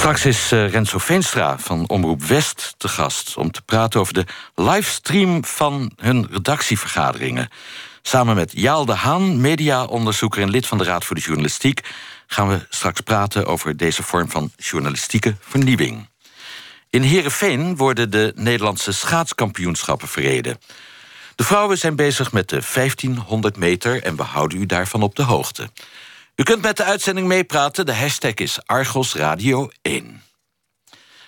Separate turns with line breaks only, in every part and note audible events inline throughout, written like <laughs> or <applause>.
Straks is uh, Renzo Veenstra van Omroep West te gast... om te praten over de livestream van hun redactievergaderingen. Samen met Jaal de Haan, mediaonderzoeker en lid van de Raad voor de Journalistiek... gaan we straks praten over deze vorm van journalistieke vernieuwing. In Heerenveen worden de Nederlandse schaatskampioenschappen verreden. De vrouwen zijn bezig met de 1500 meter en we houden u daarvan op de hoogte. U kunt met de uitzending meepraten. De hashtag is Argos Radio 1.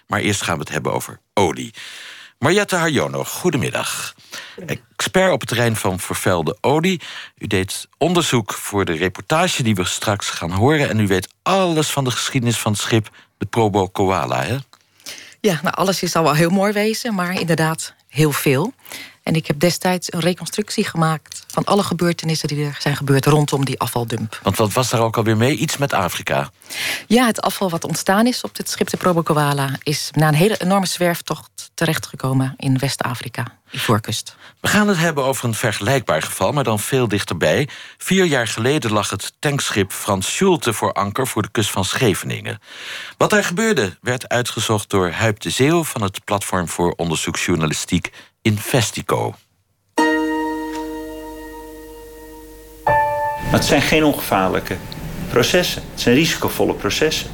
Maar eerst gaan we het hebben over olie. Mariette Harjono, goedemiddag. Expert op het terrein van vervuilde olie. U deed onderzoek voor de reportage die we straks gaan horen... en u weet alles van de geschiedenis van het schip de Probo Koala, hè?
Ja, nou, alles is al wel heel mooi wezen, maar inderdaad heel veel. En ik heb destijds een reconstructie gemaakt van alle gebeurtenissen die er zijn gebeurd rondom die afvaldump.
Want wat was daar ook alweer mee? Iets met Afrika?
Ja, het afval wat ontstaan is op dit schip de Probo Koala is na een hele enorme zwerftocht terechtgekomen in West-Afrika, Ivoorkust.
We gaan het hebben over een vergelijkbaar geval, maar dan veel dichterbij. Vier jaar geleden lag het tankschip Frans Schulte voor anker voor de kust van Scheveningen. Wat daar gebeurde werd uitgezocht door Huip de Zeeuw van het Platform voor Onderzoeksjournalistiek Investico.
het zijn geen ongevaarlijke processen. Het zijn risicovolle processen.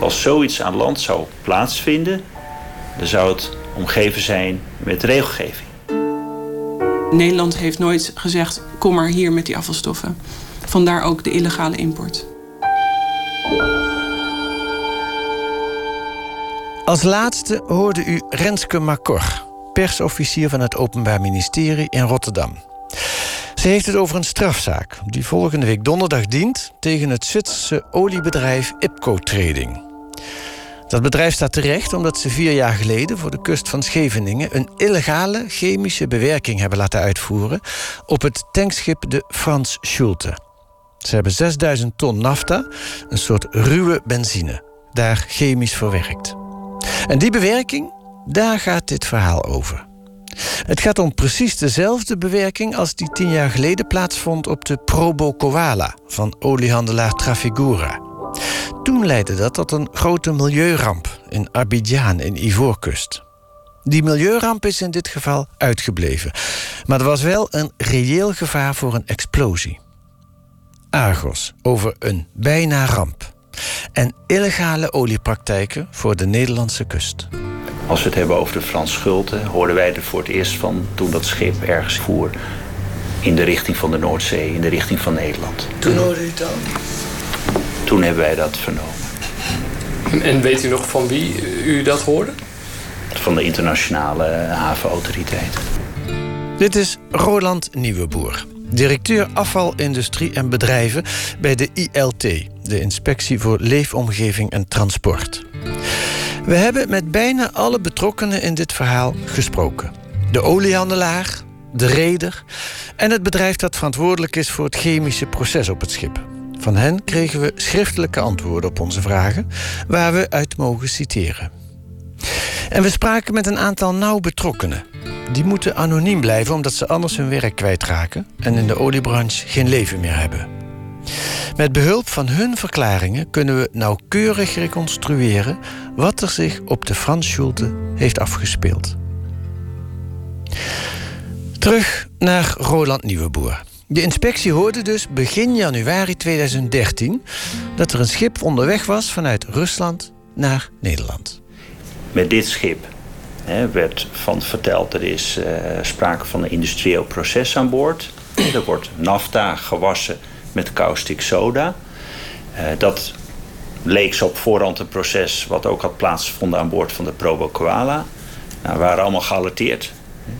Als zoiets aan land zou plaatsvinden, dan zou het omgeven zijn met regelgeving.
Nederland heeft nooit gezegd: kom maar hier met die afvalstoffen. Vandaar ook de illegale import.
Als laatste hoorde u Renske Macor, persofficier van het Openbaar Ministerie in Rotterdam. Ze heeft het over een strafzaak die volgende week donderdag dient tegen het Zwitserse oliebedrijf IPCO Trading. Dat bedrijf staat terecht omdat ze vier jaar geleden voor de kust van Scheveningen een illegale chemische bewerking hebben laten uitvoeren op het tankschip de Frans Schulte. Ze hebben 6000 ton nafta, een soort ruwe benzine, daar chemisch verwerkt. En die bewerking, daar gaat dit verhaal over. Het gaat om precies dezelfde bewerking als die tien jaar geleden plaatsvond op de Probo Koala van oliehandelaar Trafigura. Toen leidde dat tot een grote milieuramp in Abidjan in Ivoorkust. Die milieuramp is in dit geval uitgebleven, maar er was wel een reëel gevaar voor een explosie. Argos over een bijna ramp en illegale oliepraktijken voor de Nederlandse kust.
Als we het hebben over de Frans Schulte, hoorden wij er voor het eerst van toen dat schip ergens voer in de richting van de Noordzee, in de richting van Nederland.
Toen hoorde u het al?
Toen hebben wij dat vernomen.
En weet u nog van wie u dat hoorde?
Van de internationale havenautoriteit.
Dit is Roland Nieuweboer, directeur afvalindustrie en bedrijven bij de ILT, de Inspectie voor Leefomgeving en Transport. We hebben met bijna alle betrokkenen in dit verhaal gesproken. De oliehandelaar, de reder en het bedrijf dat verantwoordelijk is voor het chemische proces op het schip. Van hen kregen we schriftelijke antwoorden op onze vragen, waar we uit mogen citeren. En we spraken met een aantal nauw betrokkenen. Die moeten anoniem blijven omdat ze anders hun werk kwijtraken en in de oliebranche geen leven meer hebben. Met behulp van hun verklaringen kunnen we nauwkeurig reconstrueren wat er zich op de Frans Schulte heeft afgespeeld. Terug naar Roland Nieuweboer. De inspectie hoorde dus begin januari 2013 dat er een schip onderweg was vanuit Rusland naar Nederland.
Met dit schip hè, werd van verteld er is uh, sprake van een industrieel proces aan boord. Er wordt nafta gewassen met caustic soda. Uh, dat leek zo op voorhand een proces wat ook had plaatsgevonden aan boord van de Probo Koala. Nou, we waren allemaal gealerteerd.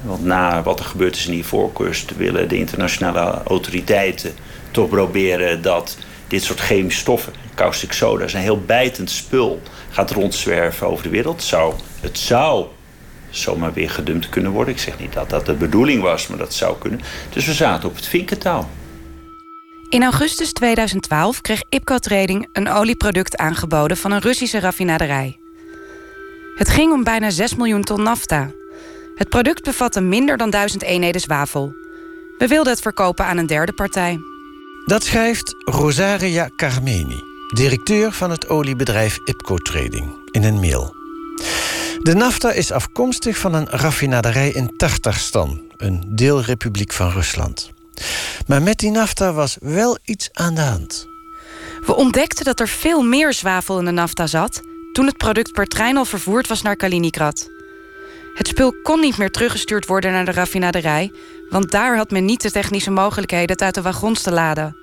Want na wat er gebeurd is in die voorkust willen de internationale autoriteiten toch proberen dat dit soort chemische stoffen, caustic soda, is een heel bijtend spul, gaat rondzwerven over de wereld. Zou, het zou zomaar weer gedumpt kunnen worden. Ik zeg niet dat dat de bedoeling was, maar dat zou kunnen. Dus we zaten op het vinkentouw.
In augustus 2012 kreeg IPCO Trading een olieproduct aangeboden van een Russische raffinaderij. Het ging om bijna 6 miljoen ton nafta. Het product bevatte minder dan 1000 eenheden zwavel. We wilden het verkopen aan een derde partij.
Dat schrijft Rosaria Carmeni, directeur van het oliebedrijf IPCO Trading, in een mail. De nafta is afkomstig van een raffinaderij in Tartarstan, een deelrepubliek van Rusland. Maar met die nafta was wel iets aan de hand.
We ontdekten dat er veel meer zwavel in de nafta zat toen het product per trein al vervoerd was naar Kaliningrad. Het spul kon niet meer teruggestuurd worden naar de raffinaderij, want daar had men niet de technische mogelijkheden het uit de wagons te laden.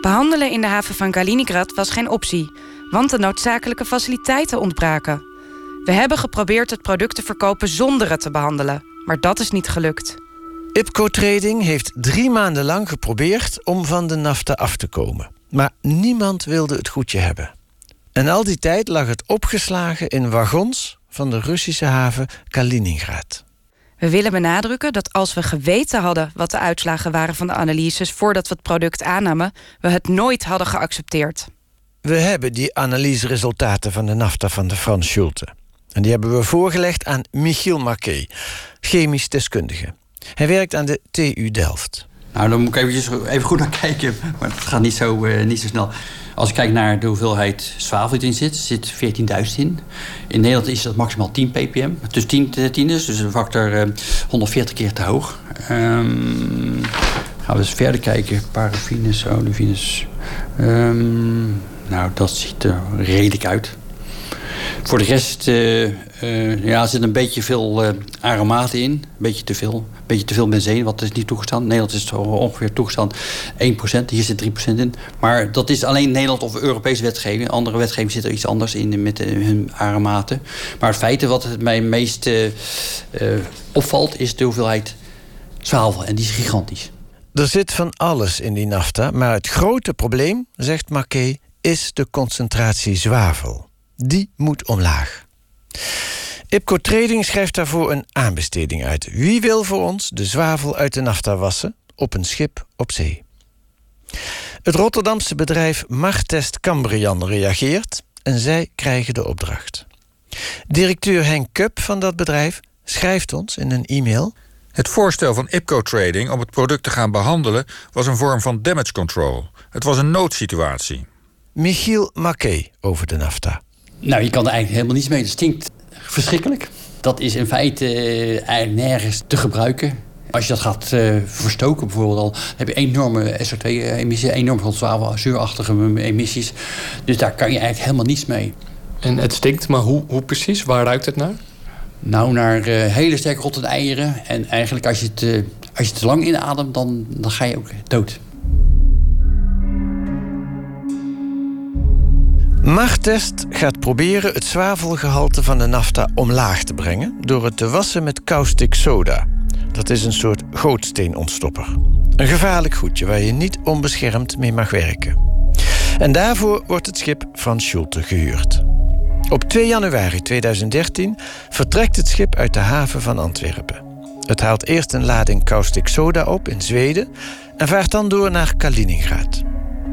Behandelen in de haven van Kaliningrad was geen optie, want de noodzakelijke faciliteiten ontbraken. We hebben geprobeerd het product te verkopen zonder het te behandelen, maar dat is niet gelukt.
IPCO Trading heeft drie maanden lang geprobeerd om van de nafta af te komen. Maar niemand wilde het goedje hebben. En al die tijd lag het opgeslagen in wagons van de Russische haven Kaliningrad.
We willen benadrukken dat als we geweten hadden wat de uitslagen waren van de analyses voordat we het product aannamen, we het nooit hadden geaccepteerd.
We hebben die analyseresultaten van de nafta van de Frans Schulte. En die hebben we voorgelegd aan Michiel Marquet, chemisch deskundige. Hij werkt aan de TU Delft.
Nou, dan moet ik even, even goed naar <laughs> kijken, maar het gaat niet zo, uh, niet zo snel. Als ik kijk naar de hoeveelheid zwavel die erin zit, zit 14.000 in. In Nederland is dat maximaal 10 ppm. Dus 10, 10 is dus een factor uh, 140 keer te hoog. Um, gaan we eens verder kijken. Paraffines, olefines. Um, nou, dat ziet er redelijk uit. Voor de rest uh, uh, ja, zit een beetje veel uh, aromaten in. Een beetje te veel. Een beetje te veel benzine, wat is niet toegestaan. Nederland is ongeveer toegestaan 1%. Hier zit 3% in. Maar dat is alleen Nederland of Europese wetgeving. Andere wetgeving zit er iets anders in met hun aromaten. Maar het feit wat het mij meest opvalt... is de hoeveelheid zwavel. En die is gigantisch.
Er zit van alles in die nafta. Maar het grote probleem, zegt Marquet, is de concentratie zwavel. Die moet omlaag. IPCO Trading schrijft daarvoor een aanbesteding uit. Wie wil voor ons de zwavel uit de nafta wassen op een schip op zee? Het Rotterdamse bedrijf Martest Cambrian reageert en zij krijgen de opdracht. Directeur Henk Kup van dat bedrijf schrijft ons in een e-mail.
Het voorstel van IPCO Trading om het product te gaan behandelen was een vorm van damage control. Het was een noodsituatie.
Michiel Mackey over de nafta.
Nou, je kan er eigenlijk helemaal niets mee. Het stinkt verschrikkelijk. Dat is in feite uh, eigenlijk nergens te gebruiken. Als je dat gaat uh, verstoken bijvoorbeeld, dan heb je enorme SO2-emissies, enorm veel zwavelzuurachtige emissies. Dus daar kan je eigenlijk helemaal niets mee.
En het stinkt, maar hoe, hoe precies? Waar ruikt het naar?
Nou, naar uh, hele sterk rottende eieren. En eigenlijk als je het, uh, als je te lang inademt, dan, dan ga je ook dood.
Martest gaat proberen het zwavelgehalte van de nafta omlaag te brengen door het te wassen met caustic soda. Dat is een soort gootsteenontstopper. Een gevaarlijk goedje waar je niet onbeschermd mee mag werken. En daarvoor wordt het schip van Schulte gehuurd. Op 2 januari 2013 vertrekt het schip uit de haven van Antwerpen. Het haalt eerst een lading caustic soda op in Zweden en vaart dan door naar Kaliningrad.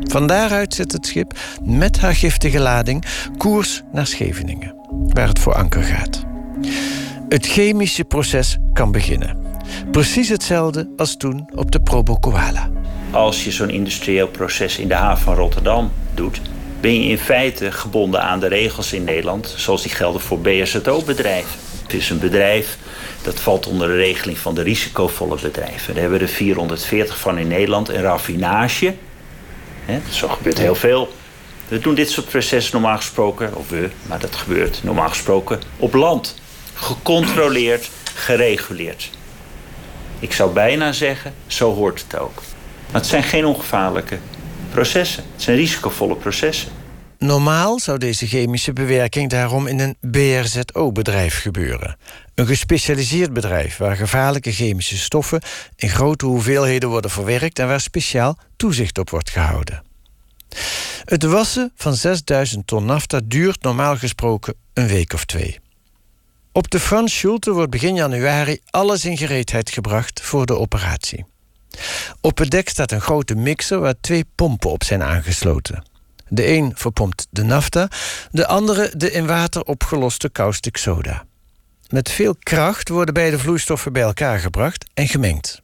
Van daaruit zet het schip met haar giftige lading koers naar Scheveningen, waar het voor anker gaat. Het chemische proces kan beginnen. Precies hetzelfde als toen op de Probo Koala.
Als je zo'n industrieel proces in de haven van Rotterdam doet, ben je in feite gebonden aan de regels in Nederland, zoals die gelden voor BSZO-bedrijven. Het is een bedrijf dat valt onder de regeling van de risicovolle bedrijven. Daar hebben we er 440 van in Nederland. En raffinage, zo gebeurt heel veel. We doen dit soort processen normaal gesproken, of we, maar dat gebeurt normaal gesproken op land. Gecontroleerd, gereguleerd. Ik zou bijna zeggen, zo hoort het ook. Maar het zijn geen ongevaarlijke processen. Het zijn risicovolle processen.
Normaal zou deze chemische bewerking daarom in een BRZO-bedrijf gebeuren. Een gespecialiseerd bedrijf waar gevaarlijke chemische stoffen in grote hoeveelheden worden verwerkt en waar speciaal toezicht op wordt gehouden. Het wassen van 6000 ton nafta duurt normaal gesproken een week of twee. Op de Frans Schulte wordt begin januari alles in gereedheid gebracht voor de operatie. Op het dek staat een grote mixer waar twee pompen op zijn aangesloten. De een verpompt de nafta, de andere de in water opgeloste caustic soda. Met veel kracht worden beide vloeistoffen bij elkaar gebracht en gemengd.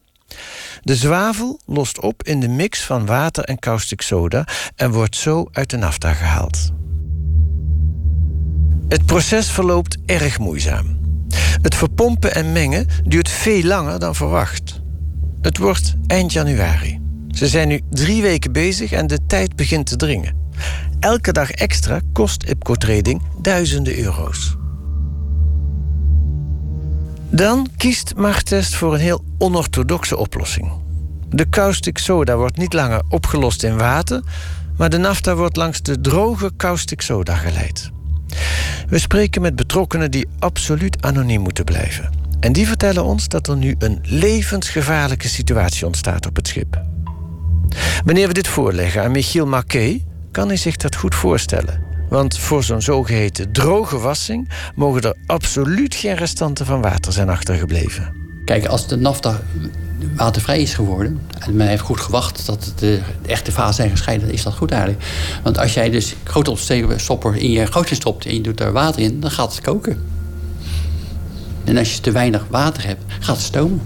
De zwavel lost op in de mix van water en caustic soda en wordt zo uit de nafta gehaald. Het proces verloopt erg moeizaam. Het verpompen en mengen duurt veel langer dan verwacht. Het wordt eind januari. Ze zijn nu drie weken bezig en de tijd begint te dringen. Elke dag extra kost IPCO Trading duizenden euro's. Dan kiest Martest voor een heel onorthodoxe oplossing. De caustic soda wordt niet langer opgelost in water, maar de nafta wordt langs de droge caustic soda geleid. We spreken met betrokkenen die absoluut anoniem moeten blijven. En die vertellen ons dat er nu een levensgevaarlijke situatie ontstaat op het schip. Wanneer we dit voorleggen aan Michiel Marquet, kan hij zich dat goed voorstellen. Want voor zo'n zogeheten droge wassing mogen er absoluut geen restanten van water zijn achtergebleven.
Kijk, als de nafta watervrij is geworden en men heeft goed gewacht dat de echte fase zijn gescheiden, is dat goed eigenlijk. Want als jij dus grote stopper in je gootje stopt en je doet daar water in, dan gaat het koken. En als je te weinig water hebt, gaat het stomen.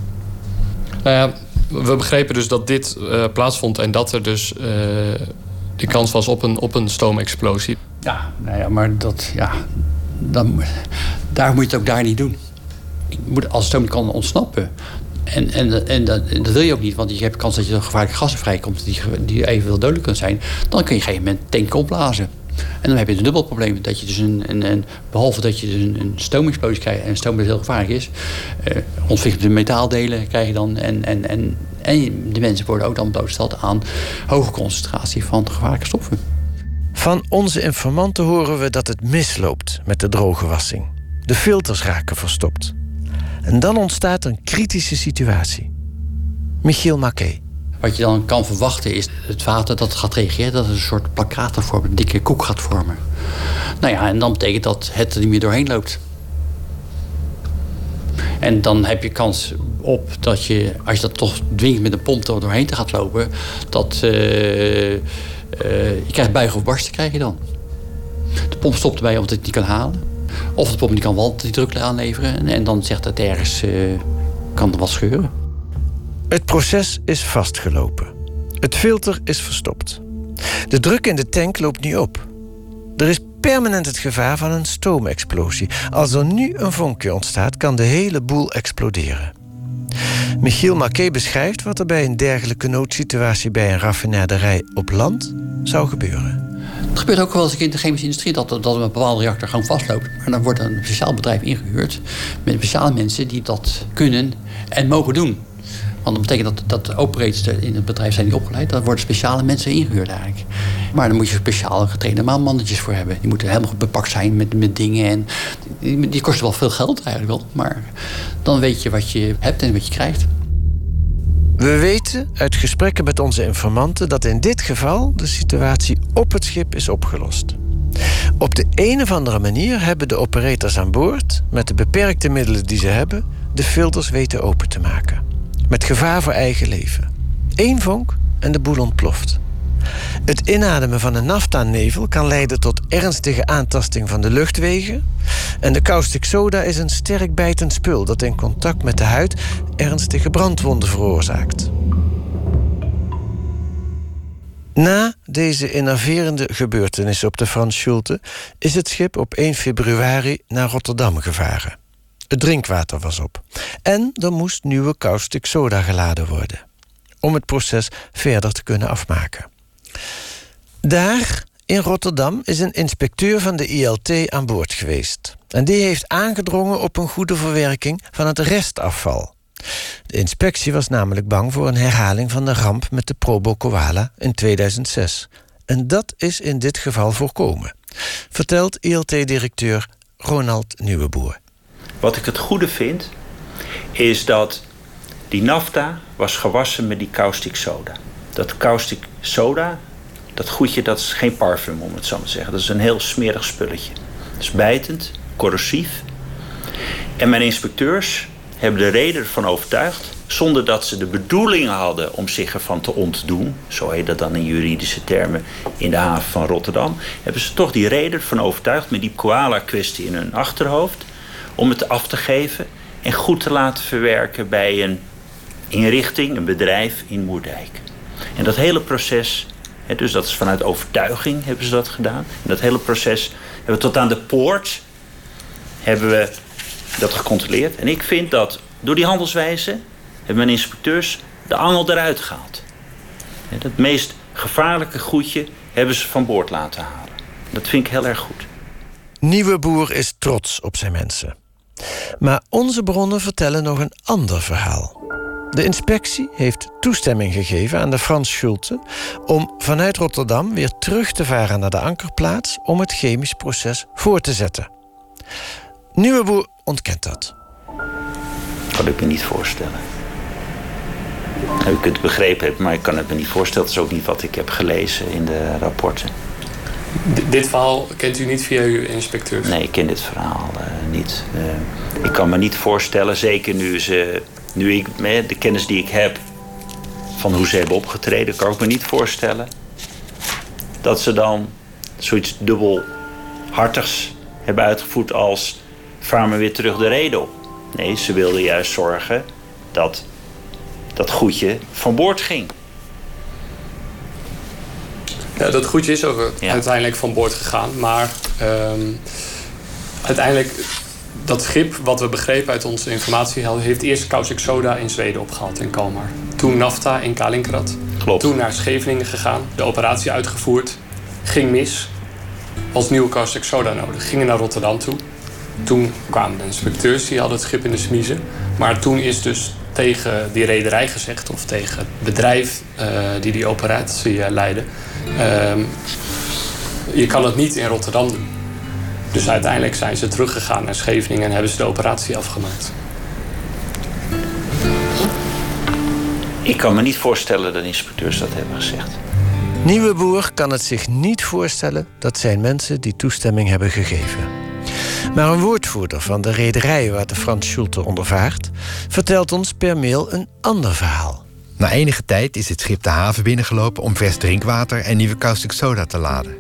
Nou ja, we begrepen dus dat dit uh, plaatsvond en dat er dus uh, de kans was op een, op een stoomexplosie.
Ja, nou ja, maar dat, ja, dan, daar moet je het ook daar niet doen. Moet, als stoom kan ontsnappen, en, en, en, dat, dat, wil je ook niet, want je hebt kans dat je gevaarlijke gassen vrijkomt die, die evenveel dodelijk kunnen zijn. Dan kun je op een gegeven moment tank opblazen. En dan heb je een dubbel probleem. Dat je dus een, een, behalve dat je dus een, stoomexplosie krijgt, en stoom is heel gevaarlijk is, uh, ontwikkelde metaaldelen krijg je dan. En, en, en, en de mensen worden ook dan blootgesteld aan hoge concentratie van gevaarlijke stoffen.
Van onze informanten horen we dat het misloopt met de droge wassing. De filters raken verstopt. En dan ontstaat een kritische situatie. Michiel Maquet.
Wat je dan kan verwachten is het water dat gaat reageren... dat het een soort plakkaten vormt, een dikke koek gaat vormen. Nou ja, en dan betekent dat het er niet meer doorheen loopt. En dan heb je kans op dat je, als je dat toch dwingt met een pomp er doorheen te gaat lopen... dat uh, uh, je krijgt buigen of barsten krijg je dan. De pomp stopt erbij omdat het niet kan halen. Of de pomp die kan wel die druk aanleveren. En, en dan zegt het ergens, uh, kan er wat scheuren.
Het proces is vastgelopen. Het filter is verstopt. De druk in de tank loopt niet op. Er is permanent het gevaar van een stoomexplosie. Als er nu een vonkje ontstaat, kan de hele boel exploderen. Michiel Marquet beschrijft wat er bij een dergelijke noodsituatie bij een raffinaderij op land zou gebeuren.
Het gebeurt ook wel eens in de chemische industrie dat, dat een bepaalde reactor gewoon vastloopt. Maar dan wordt een speciaal bedrijf ingehuurd met speciale mensen die dat kunnen en mogen doen. Want dat betekent dat, dat operators in het bedrijf zijn niet opgeleid. Daar worden speciale mensen ingehuurd eigenlijk. Maar dan moet je speciale getrainde maanmannetjes voor hebben. Die moeten helemaal bepakt zijn met, met dingen. En die, die kosten wel veel geld eigenlijk wel. Maar dan weet je wat je hebt en wat je krijgt.
We weten uit gesprekken met onze informanten dat in dit geval de situatie op het schip is opgelost. Op de een of andere manier hebben de operators aan boord, met de beperkte middelen die ze hebben, de filters weten open te maken. Met gevaar voor eigen leven. Eén vonk en de boel ontploft. Het inademen van een nafta-nevel kan leiden tot ernstige aantasting van de luchtwegen. En de caustic soda is een sterk bijtend spul dat in contact met de huid ernstige brandwonden veroorzaakt. Na deze innoverende gebeurtenissen op de Frans Schulte is het schip op 1 februari naar Rotterdam gevaren. Het drinkwater was op. En er moest nieuwe caustic soda geladen worden. Om het proces verder te kunnen afmaken. Daar in Rotterdam is een inspecteur van de ILT aan boord geweest. En die heeft aangedrongen op een goede verwerking van het restafval. De inspectie was namelijk bang voor een herhaling van de ramp met de Probo Koala in 2006. En dat is in dit geval voorkomen, vertelt ILT-directeur Ronald Nieuweboer.
Wat ik het goede vind, is dat die nafta was gewassen met die caustic soda. Dat caustic soda, dat goedje, dat is geen parfum om het zo maar te zeggen. Dat is een heel smerig spulletje. Het is bijtend, corrosief. En mijn inspecteurs hebben de reden ervan overtuigd, zonder dat ze de bedoeling hadden om zich ervan te ontdoen, zo heet dat dan in juridische termen in de haven van Rotterdam, hebben ze toch die reden ervan overtuigd met die koala-kwestie in hun achterhoofd, om het af te geven en goed te laten verwerken bij een inrichting, een bedrijf in Moerdijk. En dat hele proces, dus dat is vanuit overtuiging hebben ze dat gedaan. En dat hele proces hebben we tot aan de poort hebben we dat gecontroleerd. En ik vind dat door die handelswijze hebben mijn inspecteurs de angel eruit gehaald. Het meest gevaarlijke goedje hebben ze van boord laten halen. Dat vind ik heel erg goed.
Nieuwe Boer is trots op zijn mensen. Maar onze bronnen vertellen nog een ander verhaal. De inspectie heeft toestemming gegeven aan de Frans Schulte om vanuit Rotterdam weer terug te varen naar de ankerplaats om het chemisch proces voor te zetten. Nieuwe Boer ontkent dat.
Kan ik me niet voorstellen. Nou, u kunt het begrepen hebben, maar ik kan het me niet voorstellen. Dat is ook niet wat ik heb gelezen in de rapporten.
Dit verhaal kent u niet via uw inspecteur?
Nee, ik ken dit verhaal uh, niet. Uh, ik kan me niet voorstellen, zeker nu, ze, nu ik de kennis die ik heb van hoe ze hebben opgetreden, kan ik me niet voorstellen dat ze dan zoiets dubbelhartigs hebben uitgevoerd als vaar weer terug de reden op. Nee, ze wilden juist zorgen dat dat goedje van boord ging.
Ja, dat goedje is ook uiteindelijk van boord gegaan. Maar ehm, uiteindelijk, dat schip, wat we begrepen uit onze informatie, heeft eerst caustic soda in Zweden opgehaald in Kalmar. Toen nafta in Kaliningrad.
Klopt.
Toen naar Scheveningen gegaan, de operatie uitgevoerd. Ging mis. Was nieuwe caustic soda nodig. Gingen naar Rotterdam toe. Toen kwamen de inspecteurs, die hadden het schip in de smiezen. Maar toen is dus tegen die rederij gezegd, of tegen het bedrijf uh, die die operatie uh, leidde. Uh, je kan het niet in Rotterdam doen. Dus uiteindelijk zijn ze teruggegaan naar Scheveningen en hebben ze de operatie afgemaakt.
Ik kan me niet voorstellen dat inspecteurs dat hebben gezegd.
Nieuwe Boer kan het zich niet voorstellen dat zijn mensen die toestemming hebben gegeven. Maar een woordvoerder van de rederij waar de Frans Schulte ondervaart, vertelt ons per mail een ander verhaal.
Na enige tijd is het schip de haven binnengelopen om vers drinkwater en nieuwe caustic soda te laden.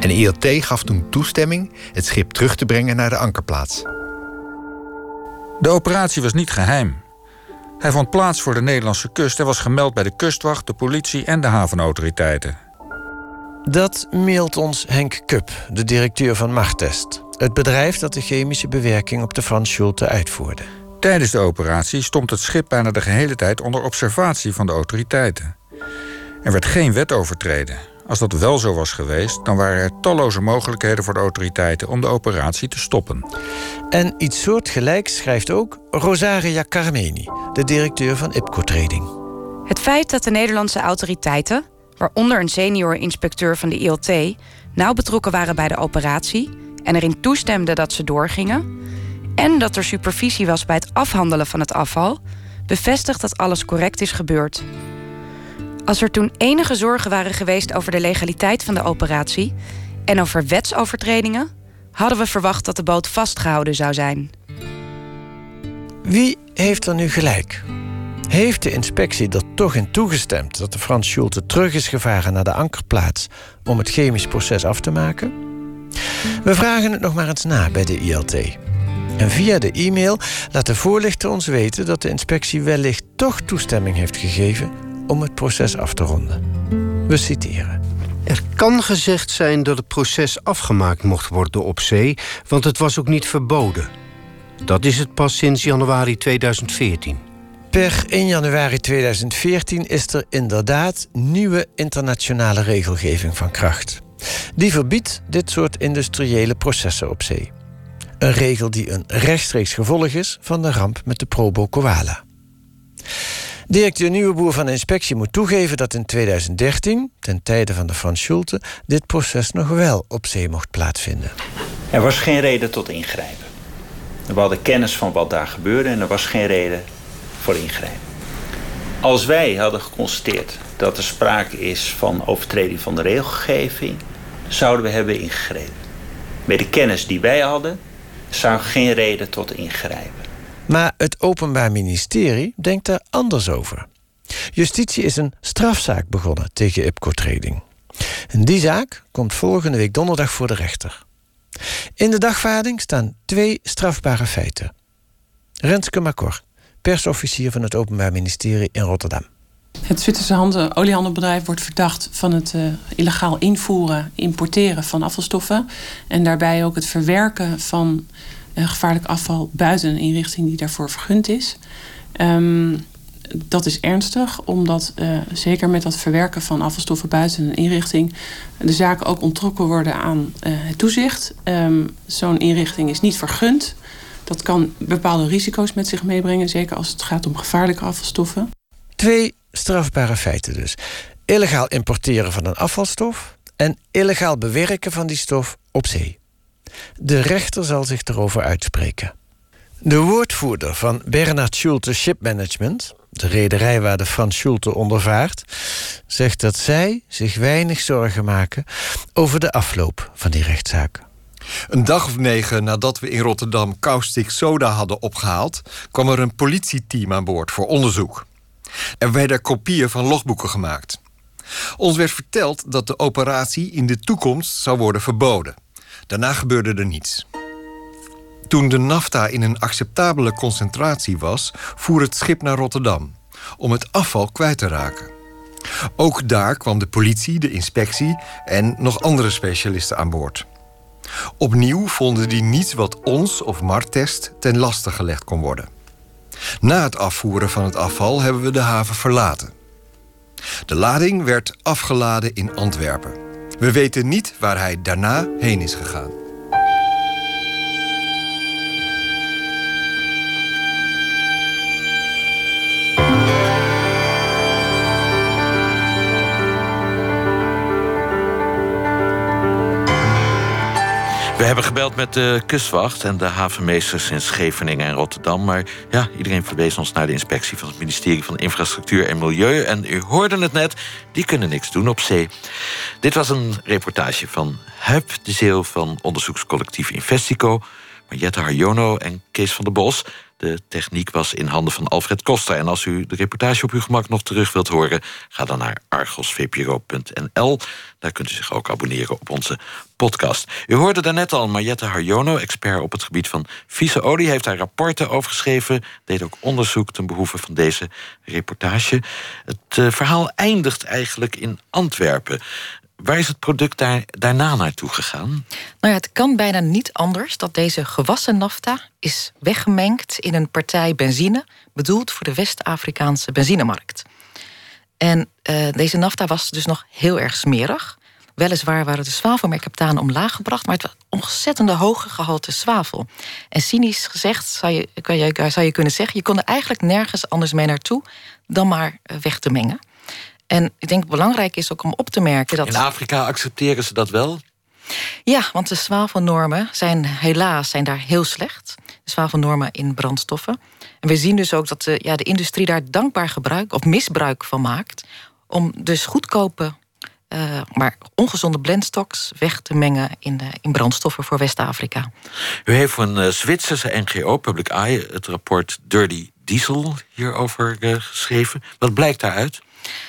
En ILT gaf toen toestemming het schip terug te brengen naar de ankerplaats.
De operatie was niet geheim. Hij vond plaats voor de Nederlandse kust en was gemeld bij de kustwacht, de politie en de havenautoriteiten.
Dat mailt ons Henk Kup, de directeur van Martest. Het bedrijf dat de chemische bewerking op de Frans Schulte uitvoerde.
Tijdens de operatie stond het schip bijna de gehele tijd onder observatie van de autoriteiten. Er werd geen wet overtreden. Als dat wel zo was geweest, dan waren er talloze mogelijkheden voor de autoriteiten om de operatie te stoppen.
En iets soortgelijks schrijft ook Rosaria Carmeni, de directeur van IPCO Trading.
Het feit dat de Nederlandse autoriteiten, waaronder een senior inspecteur van de ILT, nauw betrokken waren bij de operatie en erin toestemden dat ze doorgingen, en dat er supervisie was bij het afhandelen van het afval, bevestigt dat alles correct is gebeurd. Als er toen enige zorgen waren geweest over de legaliteit van de operatie en over wetsovertredingen, hadden we verwacht dat de boot vastgehouden zou zijn.
Wie heeft er nu gelijk? Heeft de inspectie er toch in toegestemd dat de Frans Schulte terug is gevaren naar de ankerplaats om het chemisch proces af te maken? We vragen het nog maar eens na bij de ILT. En via de e-mail laat de voorlichter ons weten dat de inspectie wellicht toch toestemming heeft gegeven om het proces af te ronden. We citeren.
Er kan gezegd zijn dat het proces afgemaakt mocht worden op zee, want het was ook niet verboden. Dat is het pas sinds januari 2014.
Per 1 januari 2014 is er inderdaad nieuwe internationale regelgeving van kracht. Die verbiedt dit soort industriële processen op zee. Een regel die een rechtstreeks gevolg is van de ramp met de Probo Koala. Directeur Nieuweboer van de inspectie moet toegeven dat in 2013, ten tijde van de Frans Schulte, dit proces nog wel op zee mocht plaatsvinden.
Er was geen reden tot ingrijpen. We hadden kennis van wat daar gebeurde en er was geen reden voor ingrijpen. Als wij hadden geconstateerd dat er sprake is van overtreding van de regelgeving, zouden we hebben ingegrepen. Met de kennis die wij hadden, zou geen reden tot ingrijpen.
Maar het Openbaar Ministerie denkt daar anders over. Justitie is een strafzaak begonnen tegen IPCO Trading. En die zaak komt volgende week donderdag voor de rechter. In de dagvaarding staan twee strafbare feiten. Renske Macor, persofficier van het Openbaar Ministerie in Rotterdam.
Het Zwitserse oliehandelbedrijf wordt verdacht van het uh, illegaal invoeren, importeren van afvalstoffen. En daarbij ook het verwerken van uh, gevaarlijk afval buiten een inrichting die daarvoor vergund is. Um, dat is ernstig, omdat uh, zeker met dat verwerken van afvalstoffen buiten een inrichting de zaken ook ontrokken worden aan het toezicht. Um, Zo'n inrichting is niet vergund. Dat kan bepaalde risico's met zich meebrengen, zeker als het gaat om gevaarlijke afvalstoffen.
Twee strafbare feiten dus. Illegaal importeren van een afvalstof en illegaal bewerken van die stof op zee. De rechter zal zich erover uitspreken. De woordvoerder van Bernard Schulte Ship Management, de rederij waar de Frans Schulte ondervaart, zegt dat zij zich weinig zorgen maken over de afloop van die rechtszaak.
Een dag of negen nadat we in Rotterdam caustic soda hadden opgehaald, kwam er een politieteam aan boord voor onderzoek. Er werden kopieën van logboeken gemaakt. Ons werd verteld dat de operatie in de toekomst zou worden verboden. Daarna gebeurde er niets. Toen de nafta in een acceptabele concentratie was, voer het schip naar Rotterdam om het afval kwijt te raken. Ook daar kwam de politie, de inspectie en nog andere specialisten aan boord. Opnieuw vonden die niets wat ons of Martest ten laste gelegd kon worden. Na het afvoeren van het afval hebben we de haven verlaten. De lading werd afgeladen in Antwerpen. We weten niet waar hij daarna heen is gegaan.
We hebben gebeld met de kustwacht en de havenmeesters in Scheveningen en Rotterdam. Maar ja, iedereen verwees ons naar de inspectie van het ministerie van Infrastructuur en Milieu. En u hoorde het net, die kunnen niks doen op zee. Dit was een reportage van Huip de Zeeuw van onderzoekscollectief Investico. Mariette Harjono en Kees van der Bos. De techniek was in handen van Alfred Koster. En als u de reportage op uw gemak nog terug wilt horen... ga dan naar argosvpro.nl. Daar kunt u zich ook abonneren op onze podcast. U hoorde daarnet al Mariette Harjono, expert op het gebied van vieze olie... heeft daar rapporten over geschreven, deed ook onderzoek... ten behoeve van deze reportage. Het uh, verhaal eindigt eigenlijk in Antwerpen. Waar is het product daar, daarna naartoe gegaan?
Nou ja, het kan bijna niet anders dat deze gewassen nafta is weggemengd in een partij benzine, bedoeld voor de West-Afrikaanse benzinemarkt. En uh, deze nafta was dus nog heel erg smerig. Weliswaar waren de zwavelmerkaptanen omlaag gebracht, maar het was ontzettende hoge gehalte zwavel. En cynisch gezegd zou je, zou je kunnen zeggen: je kon er eigenlijk nergens anders mee naartoe dan maar eh, weg te mengen. En ik denk belangrijk is ook om op te merken dat.
In Afrika accepteren ze dat wel?
Ja, want de zwavelnormen zijn helaas zijn daar heel slecht. De zwavelnormen in brandstoffen. En we zien dus ook dat de, ja, de industrie daar dankbaar gebruik of misbruik van maakt. Om dus goedkope, uh, maar ongezonde blendstocks weg te mengen in, de, in brandstoffen voor West-Afrika.
U heeft voor een uh, Zwitserse NGO, Public Eye, het rapport Dirty Diesel hierover uh, geschreven. Wat blijkt daaruit?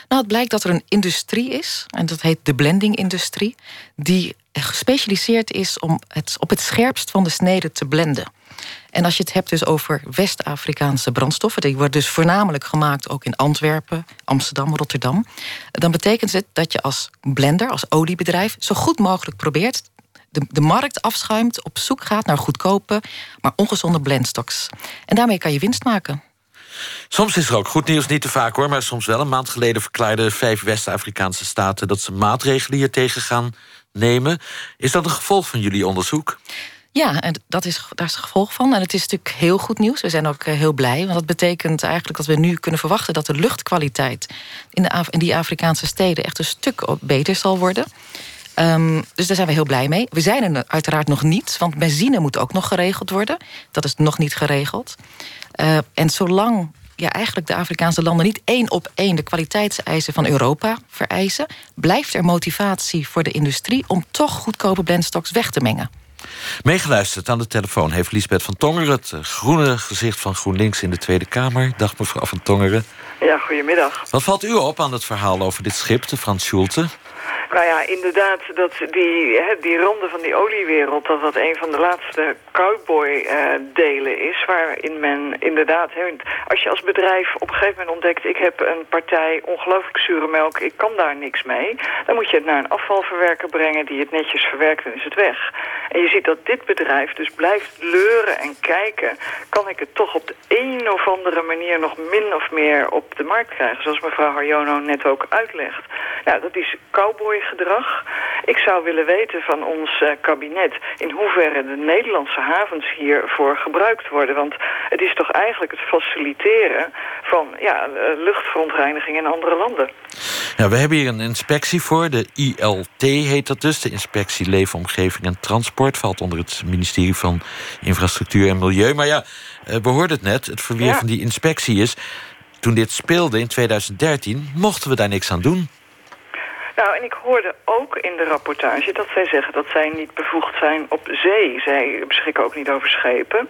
Nou, het blijkt dat er een industrie is, en dat heet de blending-industrie, die gespecialiseerd is om het op het scherpst van de snede te blenden. En als je het hebt dus over West-Afrikaanse brandstoffen, die worden dus voornamelijk gemaakt ook in Antwerpen, Amsterdam, Rotterdam, dan betekent het dat je als blender, als oliebedrijf, zo goed mogelijk probeert de, de markt afschuimt, op zoek gaat naar goedkope, maar ongezonde blendstocks. En daarmee kan je winst maken.
Soms is er ook goed nieuws, niet te vaak hoor, maar soms wel. Een maand geleden verklaarden vijf West-Afrikaanse staten dat ze maatregelen hier tegen gaan nemen. Is dat een gevolg van jullie onderzoek?
Ja, en dat is, daar is het gevolg van. En het is natuurlijk heel goed nieuws. We zijn ook eh, heel blij. Want dat betekent eigenlijk dat we nu kunnen verwachten dat de luchtkwaliteit in, de, in die Afrikaanse steden echt een stuk beter zal worden. Um, dus daar zijn we heel blij mee. We zijn er uiteraard nog niet, want benzine moet ook nog geregeld worden. Dat is nog niet geregeld. Uh, en zolang ja, eigenlijk de Afrikaanse landen niet één op één de kwaliteitseisen van Europa vereisen, blijft er motivatie voor de industrie om toch goedkope blendstocks weg te mengen.
Meegeluisterd aan de telefoon heeft Lisbeth van Tongeren, het eh, groene gezicht van GroenLinks in de Tweede Kamer. Dag mevrouw van Tongeren.
Ja, goedemiddag.
Wat valt u op aan het verhaal over dit schip, de Frans Schulte?
Nou ja, inderdaad, dat die, hè, die ronde van die oliewereld... dat dat een van de laatste cowboy-delen is... waarin men inderdaad... Hè, als je als bedrijf op een gegeven moment ontdekt... ik heb een partij ongelooflijk zure melk, ik kan daar niks mee... dan moet je het naar een afvalverwerker brengen... die het netjes verwerkt en is het weg. En je ziet dat dit bedrijf dus blijft leuren en kijken... kan ik het toch op de een of andere manier nog min of meer op de markt krijgen... zoals mevrouw Harjono net ook uitlegt. Nou, dat is cowboygedrag. Ik zou willen weten van ons uh, kabinet in hoeverre de Nederlandse havens hiervoor gebruikt worden. Want het is toch eigenlijk het faciliteren van ja, eh, luchtverontreiniging in andere landen.
Ja, we hebben hier een inspectie voor, de ILT heet dat dus. De Inspectie Leefomgeving en Transport valt onder het ministerie van Infrastructuur en Milieu. Maar ja, eh, we hoorden het net, het verweer van die inspectie is... toen dit speelde in 2013, mochten we daar niks aan doen.
Nou, en ik hoorde ook in de rapportage dat zij zeggen dat zij niet bevoegd zijn op zee. Zij beschikken ook niet over schepen.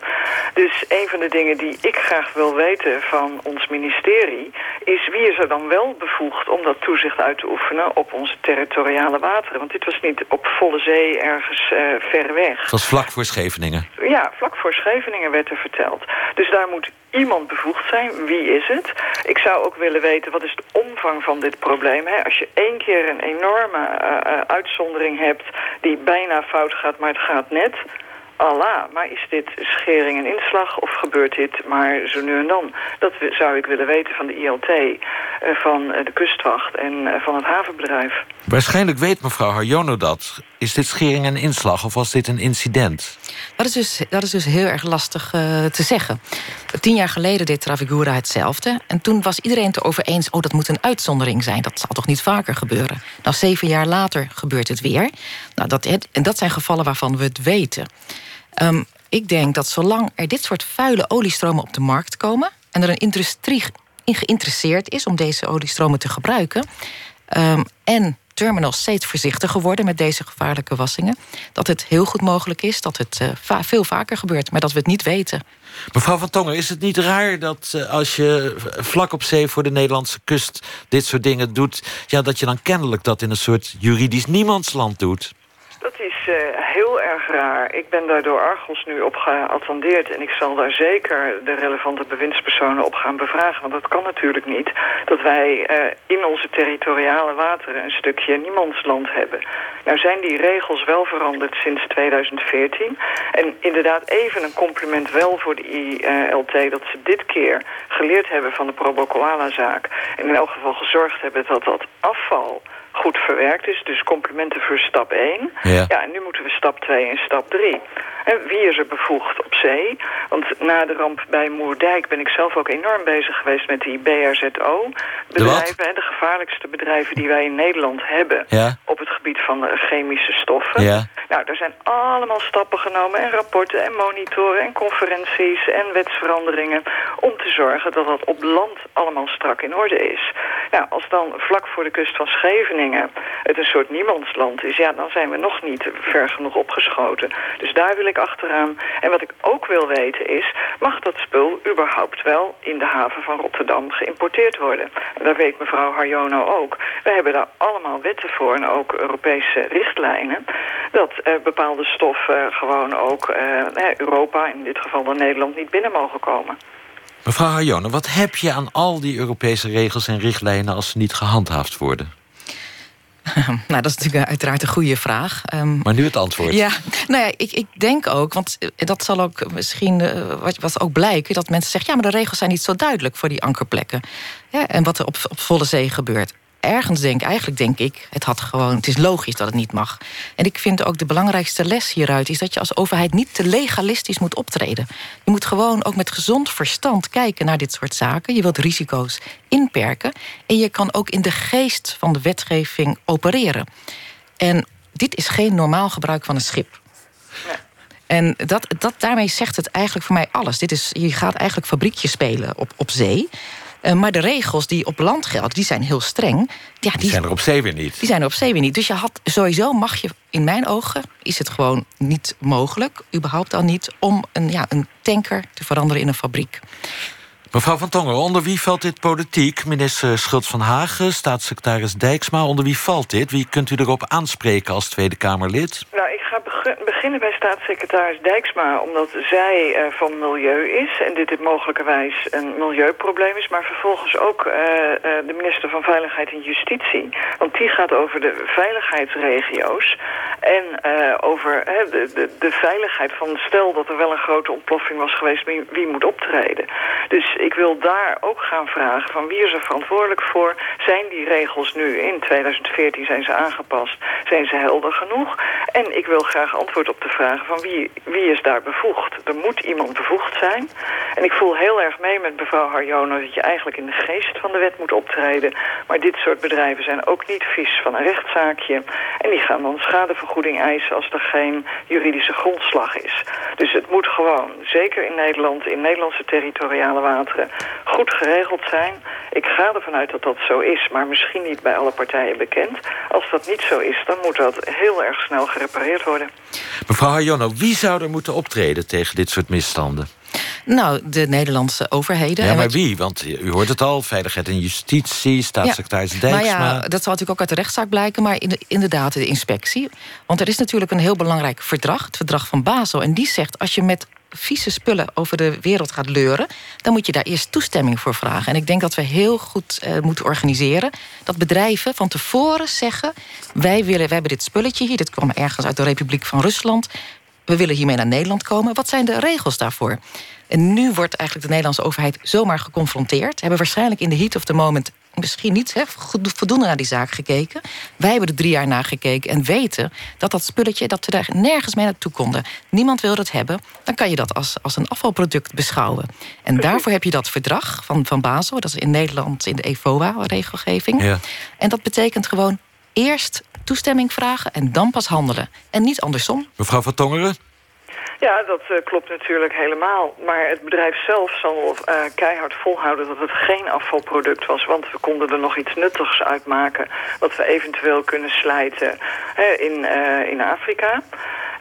Dus een van de dingen die ik graag wil weten van ons ministerie... is wie is er dan wel bevoegd om dat toezicht uit te oefenen op onze territoriale wateren? Want dit was niet op volle zee ergens uh, ver weg. Het
was vlak voor Scheveningen.
Ja, vlak voor Scheveningen werd er verteld. Dus daar moet iemand bevoegd zijn. Wie is het? Ik zou ook willen weten, wat is de omvang van dit probleem? Hè? Als je één keer een enorme uh, uitzondering hebt die bijna fout gaat, maar het gaat net... Allah, maar is dit schering en inslag of gebeurt dit maar zo nu en dan? Dat zou ik willen weten van de ILT, eh, van de kustwacht en van het havenbedrijf.
Waarschijnlijk weet mevrouw Harjono dat. Is dit schering en inslag of was dit een incident?
Dat is dus, dat is dus heel erg lastig uh, te zeggen. Tien jaar geleden deed Trafigura hetzelfde. En toen was iedereen het erover eens... oh, dat moet een uitzondering zijn. Dat zal toch niet vaker gebeuren? Nou, zeven jaar later gebeurt het weer. Nou, dat, en dat zijn gevallen waarvan we het weten. Um, ik denk dat zolang er dit soort vuile oliestromen op de markt komen... en er een industrie in geïnteresseerd is om deze oliestromen te gebruiken... Um, en terminals steeds voorzichtiger worden met deze gevaarlijke wassingen. Dat het heel goed mogelijk is dat het uh, veel vaker gebeurt, maar dat we het niet weten.
Mevrouw van Tongen, is het niet raar dat uh, als je vlak op zee voor de Nederlandse kust dit soort dingen doet, ja, dat je dan kennelijk dat in een soort juridisch niemandsland doet?
Dat is uh, Ik ben daar door Argos nu op geattendeerd... en ik zal daar zeker de relevante bewindspersonen op gaan bevragen. Want dat kan natuurlijk niet dat wij uh, in onze territoriale wateren... een stukje niemandsland hebben. Nou zijn die regels wel veranderd sinds 2014. En inderdaad even een compliment wel voor de ILT... dat ze dit keer geleerd hebben van de Probo zaak en in elk geval gezorgd hebben dat dat afval goed verwerkt is. Dus complimenten voor stap 1. Ja. ja, en nu moeten we stap 2 en stap 3. En wie is er bevoegd op zee? Want na de ramp bij Moerdijk ben ik zelf ook enorm bezig geweest met die BRZO-bedrijven. De, de, gevaarlijkste bedrijven die wij in Nederland hebben ja. op het gebied van chemische stoffen. Ja. Nou, er zijn allemaal stappen genomen en rapporten en monitoren en conferenties en wetsveranderingen om te zorgen dat dat op land allemaal strak in orde is. Nou, als dan vlak voor de kust van Scheveningen het een soort niemandsland is, ja, dan zijn we nog niet ver genoeg opgeschoten. Dus daar wil ik achteraan. En wat ik ook wil weten is, mag dat spul überhaupt wel in de haven van Rotterdam geïmporteerd worden? En daar weet mevrouw Harjono ook. We hebben daar allemaal wetten voor en ook Europese richtlijnen. Dat uh, bepaalde stoffen gewoon ook uh, Europa, in dit geval dan Nederland, niet binnen mogen komen.
Mevrouw Harjono, wat heb je aan al die Europese regels en richtlijnen als ze niet gehandhaafd worden?
Nou, dat is natuurlijk uiteraard een goede vraag.
Um, maar nu het antwoord.
Ja, nou ja, ik, ik denk ook, want eh, dat zal ook misschien uh, wat, wat ook blijken, dat mensen zeggen: ja, maar de regels zijn niet zo duidelijk voor die ankerplekken. Ja, en wat er op, op volle zee gebeurt ergens denk, eigenlijk denk ik, het had gewoon, het is logisch dat het niet mag. En ik vind ook de belangrijkste les hieruit is dat je als overheid niet te legalistisch moet optreden. Je moet gewoon ook met gezond verstand kijken naar dit soort zaken. Je wilt risico's inperken en je kan ook in de geest van de wetgeving opereren. En dit is geen normaal gebruik van een schip. En dat, dat, daarmee zegt het eigenlijk voor mij alles. Dit is, je gaat eigenlijk fabriekjes spelen op, op zee. Eh, maar de regels die op land gelden, die zijn heel streng.
Ja, die, zijn er op zee weer niet.
Die zijn er op zee weer niet. Dus je had sowieso mag je, in mijn ogen, is het gewoon niet mogelijk, überhaupt al niet, om een, ja, een tanker te veranderen in een fabriek.
Mevrouw Van Tongeren, onder wie valt dit politiek? Minister Schultz van Hagen, staatssecretaris Dijksma. Onder wie valt dit? Wie kunt u erop aanspreken als Tweede Kamerlid?
Nou, ik ga beginnen bij staatssecretaris Dijksma... omdat zij uh, van milieu is en dit mogelijkerwijs een milieuprobleem is... maar vervolgens ook uh, uh, de minister van Veiligheid en Justitie. Want die gaat over de veiligheidsregio's... en over de, de, de, veiligheid van stel dat er wel een grote ontploffing was geweest... wie, wie moet optreden. Dus ik wil daar ook gaan vragen van wie is er verantwoordelijk voor? Zijn die regels nu in 2014 zijn ze aangepast? Zijn ze helder genoeg? En ik wil graag antwoord op de vraag van wie, wie is daar bevoegd? Er moet iemand bevoegd zijn. En ik voel heel erg mee met mevrouw Harjono dat je eigenlijk in de geest van de wet moet optreden. Maar dit soort bedrijven zijn ook niet vies van een rechtszaakje. En die gaan dan schadevergoeding eisen als er geen juridische grondslag is. Dus het moet gewoon, zeker in Nederland, in Nederlandse territoriale wateren, goed geregeld zijn. Ik ga ervan uit dat dat zo is, maar misschien niet bij alle partijen bekend. Als dat niet zo is, dan moet dat heel erg snel gerepareerd worden.
Mevrouw Hajono, wie zou er moeten optreden tegen dit soort misstanden?
Nou, de Nederlandse overheden.
Ja, maar wie? Want u hoort het al, Veiligheid en Justitie, staatssecretaris ja, Dijksma.
Maar ja, dat zal natuurlijk ook uit de rechtszaak blijken... maar inderdaad de inspectie. Want er is natuurlijk een heel belangrijk verdrag... het verdrag van Basel. En die zegt, als je met vieze spullen over de wereld gaat leuren... dan moet je daar eerst toestemming voor vragen. En ik denk dat we heel goed uh, moeten organiseren... dat bedrijven van tevoren zeggen... wij, willen, wij hebben dit spulletje hier, dit kwam ergens uit de Republiek van Rusland... we willen hiermee naar Nederland komen. Wat zijn de regels daarvoor? En nu wordt eigenlijk de Nederlandse overheid zomaar geconfronteerd. Hebben waarschijnlijk in de heat of the moment misschien niet hè, voldoende naar die zaak gekeken. Wij hebben er drie jaar naar gekeken en weten dat dat spulletje... dat we daar nergens mee naartoe konden. Niemand wil dat hebben. Dan kan je dat als, als een afvalproduct beschouwen. En daarvoor heb je dat verdrag van, van Basel. Dat is in Nederland in de EFOA-regelgeving. Ja. En dat betekent gewoon eerst toestemming vragen en dan pas handelen. En niet andersom.
Mevrouw van Tongeren?
Ja, dat uh, klopt natuurlijk helemaal. Maar het bedrijf zelf zal uh, keihard volhouden dat het geen afvalproduct was. Want we konden er nog iets nuttigs uitmaken. Wat we eventueel kunnen slijten hè, in, uh, in Afrika.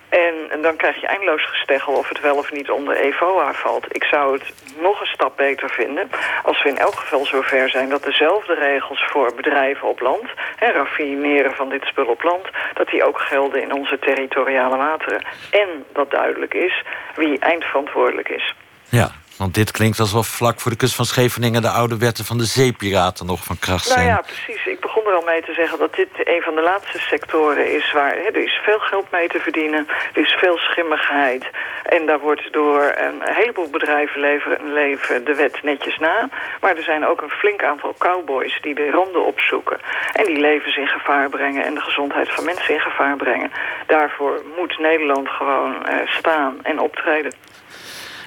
En, en, dan krijg je eindeloos gesteggel of het wel of niet onder EVOA valt. Ik zou het nog een stap beter vinden als we in elk geval zover zijn... dat dezelfde regels voor bedrijven op land, en raffineren van dit spul op land... dat die ook gelden in onze territoriale wateren. En dat duidelijk is wie eindverantwoordelijk is.
Ja, want dit klinkt alsof vlak voor de kust van Scheveningen... de oude wetten van de zeepiraten nog van kracht zijn.
Nou ja, precies. Ik begon er al mee te zeggen dat dit een van de laatste sectoren is... waar hè, er is veel geld mee te verdienen, er is veel schimmigheid... en daar wordt door een heleboel bedrijven leveren, leven de wet netjes na. Maar er zijn ook een flink aantal cowboys die de randen opzoeken... en die levens in gevaar brengen en de gezondheid van mensen in gevaar brengen. Daarvoor moet Nederland gewoon uh, staan en optreden.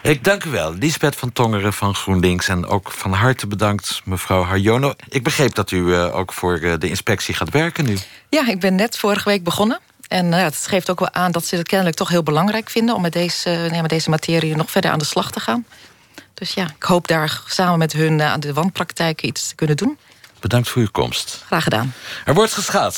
Ik dank u wel, Lisbeth van Tongeren van GroenLinks. En ook van harte bedankt, mevrouw Harjono. Ik begreep dat u uh, ook voor uh, de inspectie gaat werken nu.
Ja, ik ben net vorige week begonnen. En uh, het geeft ook wel aan dat ze het kennelijk toch heel belangrijk vinden... om met deze, nee, met deze materie nog verder aan de slag te gaan. Dus ja, ik hoop daar samen met hun aan de wanpraktijken iets te kunnen doen.
Bedankt voor uw komst.
Graag gedaan.
Er wordt geschaatst.